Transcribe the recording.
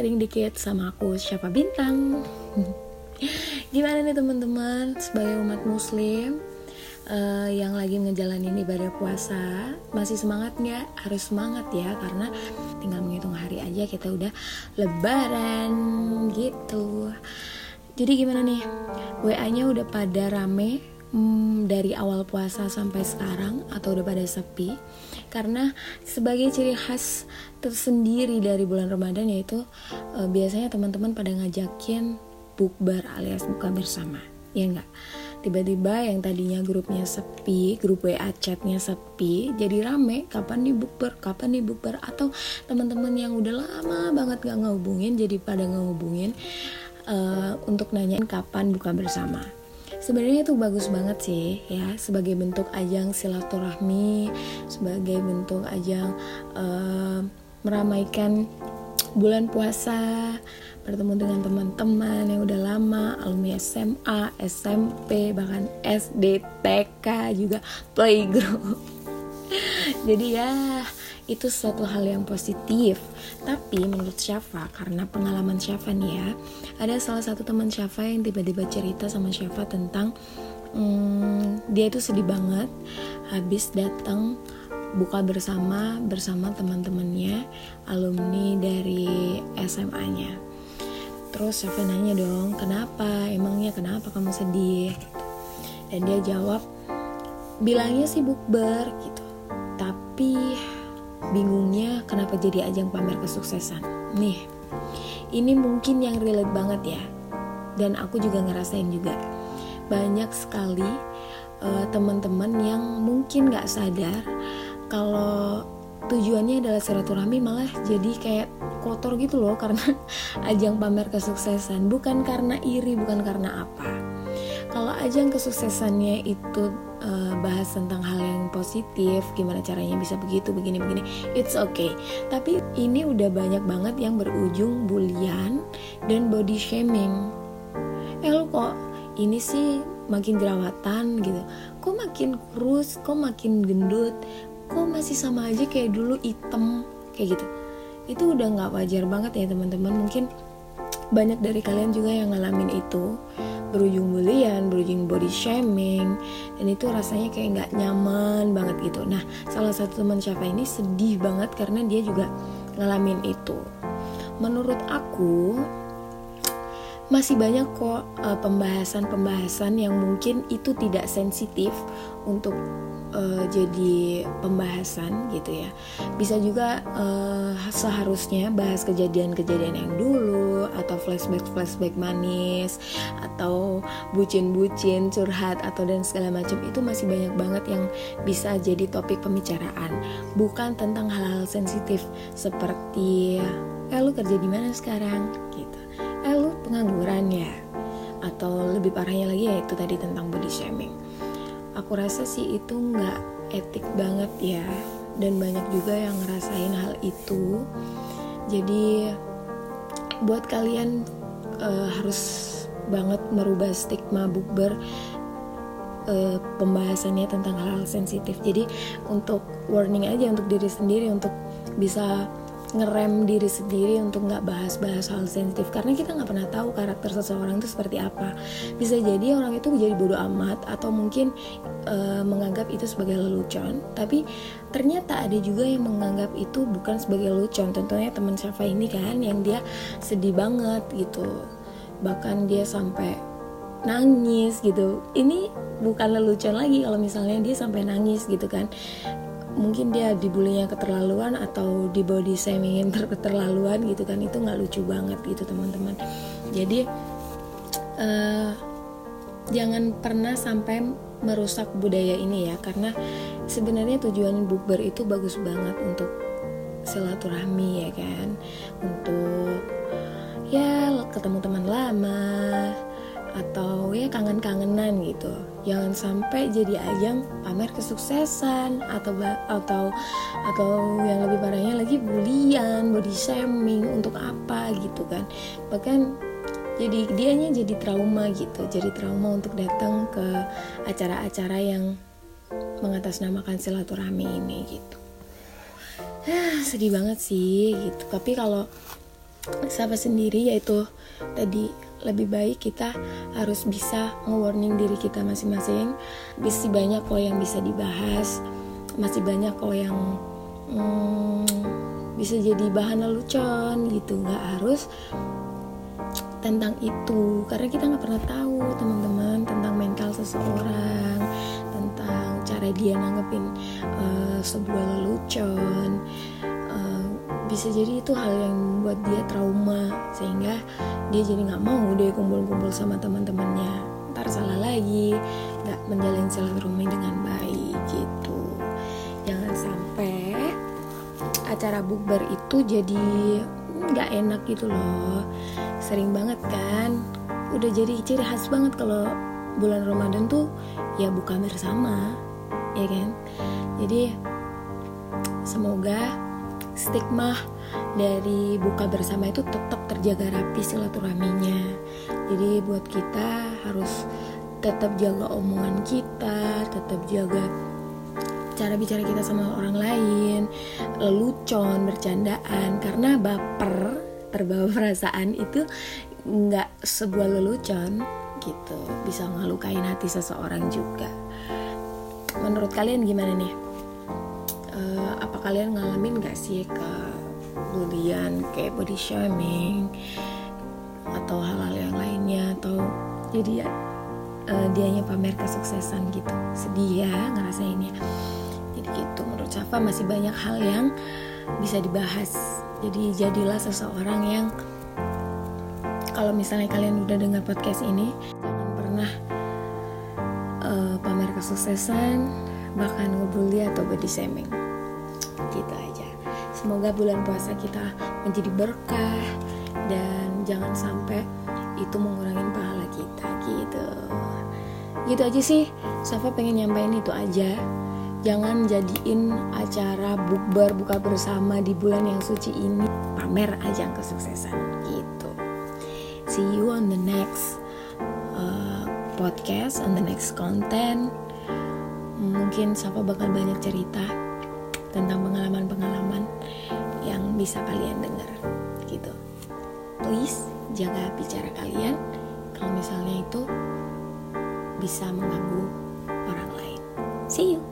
sharing dikit sama aku siapa bintang. Gimana nih teman-teman? Sebagai umat muslim uh, yang lagi ngejalanin ibadah puasa masih semangat nggak? Harus semangat ya karena tinggal menghitung hari aja kita udah lebaran gitu. Jadi gimana nih? WA nya udah pada rame hmm, dari awal puasa sampai sekarang atau udah pada sepi karena sebagai ciri khas tersendiri dari bulan Ramadan yaitu uh, biasanya teman-teman pada ngajakin bukber alias buka bersama ya enggak tiba-tiba yang tadinya grupnya sepi grup WA chatnya sepi jadi rame kapan nih bukber kapan nih bukber? Atau teman-teman yang udah lama banget gak ngehubungin jadi pada ngehubungin uh, untuk nanyain kapan buka bersama sebenarnya itu bagus banget sih ya. Sebagai bentuk ajang silaturahmi sebagai bentuk ajang uh, meramaikan bulan puasa bertemu dengan teman-teman yang udah lama alumni SMA, SMP, bahkan SD, TK juga playgroup. Jadi ya itu suatu hal yang positif. Tapi menurut Syafa karena pengalaman Syafa nih ya ada salah satu teman Syafa yang tiba-tiba cerita sama Syafa tentang hmm, dia itu sedih banget habis datang buka bersama bersama teman-temannya alumni dari SMA-nya terus Syafa nanya dong kenapa? Emangnya kenapa kamu sedih? Dan dia jawab bilangnya sih bukber gitu. Tapi bingungnya kenapa jadi ajang pamer kesuksesan? Nih ini mungkin yang relate banget ya. Dan aku juga ngerasain juga. Banyak sekali uh, teman-teman yang mungkin gak sadar kalau tujuannya adalah silaturahmi malah jadi kayak kotor gitu loh karena ajang pamer kesuksesan. Bukan karena iri bukan karena apa kalau ajang kesuksesannya itu uh, bahas tentang hal yang positif gimana caranya bisa begitu begini begini it's okay. Tapi ini udah banyak banget yang berujung bulian dan body shaming. Eh lo kok ini sih makin jerawatan gitu? Kok makin kurus? Kok makin gendut? Kok masih sama aja kayak dulu item kayak gitu. Itu udah nggak wajar banget ya teman-teman. Mungkin banyak dari kalian juga yang ngalamin itu berujung bulian, berujung body shaming dan itu rasanya kayak nggak nyaman banget gitu. Nah, salah satu teman siapa ini sedih banget karena dia juga ngalamin itu. Menurut aku masih banyak kok eh, pembahasan-pembahasan yang mungkin itu tidak sensitif untuk uh, jadi pembahasan gitu ya. Bisa juga uh, seharusnya bahas kejadian-kejadian yang dulu atau flashback flashback manis atau bucin-bucin curhat atau dan segala macam itu masih banyak banget yang bisa jadi topik pembicaraan. Bukan tentang hal-hal sensitif seperti lu kerja di mana sekarang? gitu pengangguran ya atau lebih parahnya lagi ya itu tadi tentang body shaming. Aku rasa sih itu nggak etik banget ya dan banyak juga yang ngerasain hal itu. Jadi buat kalian uh, harus banget merubah stigma bukber uh, pembahasannya tentang hal-hal sensitif. Jadi untuk warning aja untuk diri sendiri untuk bisa ngerem diri sendiri untuk nggak bahas-bahas hal sensitif. Karena kita nggak pernah tahu karakter seseorang itu seperti apa. Bisa jadi orang itu jadi bodoh amat atau mungkin uh, menganggap itu sebagai lelucon. Tapi ternyata ada juga yang menganggap itu bukan sebagai lelucon. Tentunya teman Syafa ini kan yang dia sedih banget gitu. Bahkan dia sampai nangis gitu. Ini bukan lelucon lagi kalau misalnya dia sampai nangis gitu kan mungkin dia dibulinya keterlaluan atau di body shamingin ter keterlaluan gitu kan itu nggak lucu banget gitu teman-teman. Jadi uh, jangan pernah sampai merusak budaya ini ya karena sebenarnya tujuan bukber itu bagus banget untuk silaturahmi ya kan untuk ya ketemu teman lama atau ya kangen-kangenan gitu. Jangan sampai jadi ajang pamer kesuksesan atau atau atau yang lebih parahnya lagi bulian body shaming untuk apa gitu kan. Bahkan jadi dianya jadi trauma gitu. Jadi trauma untuk datang ke acara-acara yang mengatasnamakan silaturahmi ini gitu. Ah, sedih banget sih gitu. Tapi kalau Safa sendiri yaitu tadi lebih baik kita harus bisa nge-warning diri kita masing-masing. Masih banyak kok yang bisa dibahas masih banyak kok yang hmm, bisa jadi bahan lelucon gitu. Nggak harus tentang itu karena kita nggak pernah tahu teman-teman tentang mental seseorang tentang cara dia nanggepin uh, sebuah lelucon bisa jadi itu hal yang membuat dia trauma sehingga dia jadi nggak mau deh kumpul-kumpul sama teman-temannya. Ntar salah lagi nggak menjalin silaturahmi dengan baik gitu. Jangan sampai acara bukber itu jadi nggak enak gitu loh. Sering banget kan? Udah jadi ciri khas banget kalau bulan Ramadan tuh ya buka bersama ya kan? Jadi semoga stigma dari buka bersama itu tetap terjaga rapi silaturahminya. Jadi buat kita harus tetap jaga omongan kita tetap jaga cara bicara kita sama orang lain lelucon bercandaan. Karena baper terbawa perasaan itu nggak sebuah lelucon gitu. Bisa ngelukain hati seseorang juga. Menurut kalian gimana nih uh, apa kalian ngalamin gak sih ke bulian kayak body shaming atau hal-hal yang lainnya? Atau jadi ya uh, dianya pamer kesuksesan gitu? Sedih ya ngerasainnya. Jadi gitu menurut Safa masih banyak hal yang bisa dibahas. Jadi jadilah seseorang yang kalau misalnya kalian udah dengar podcast ini jangan pernah uh, pamer kesuksesan bahkan ngebully atau body shaming semoga bulan puasa kita menjadi berkah dan jangan sampai itu mengurangi pahala kita gitu. Gitu aja sih Safa pengen nyampein itu aja. Jangan jadiin acara bukber buka bersama di bulan yang suci ini. Pamer ajang kesuksesan gitu. See you on the next uh, podcast on the next content. Mungkin siapa bakal banyak cerita tentang pengalaman-pengalaman bisa kalian dengar gitu. Please jaga bicara kalian. Kalau misalnya itu bisa mengganggu orang lain. See you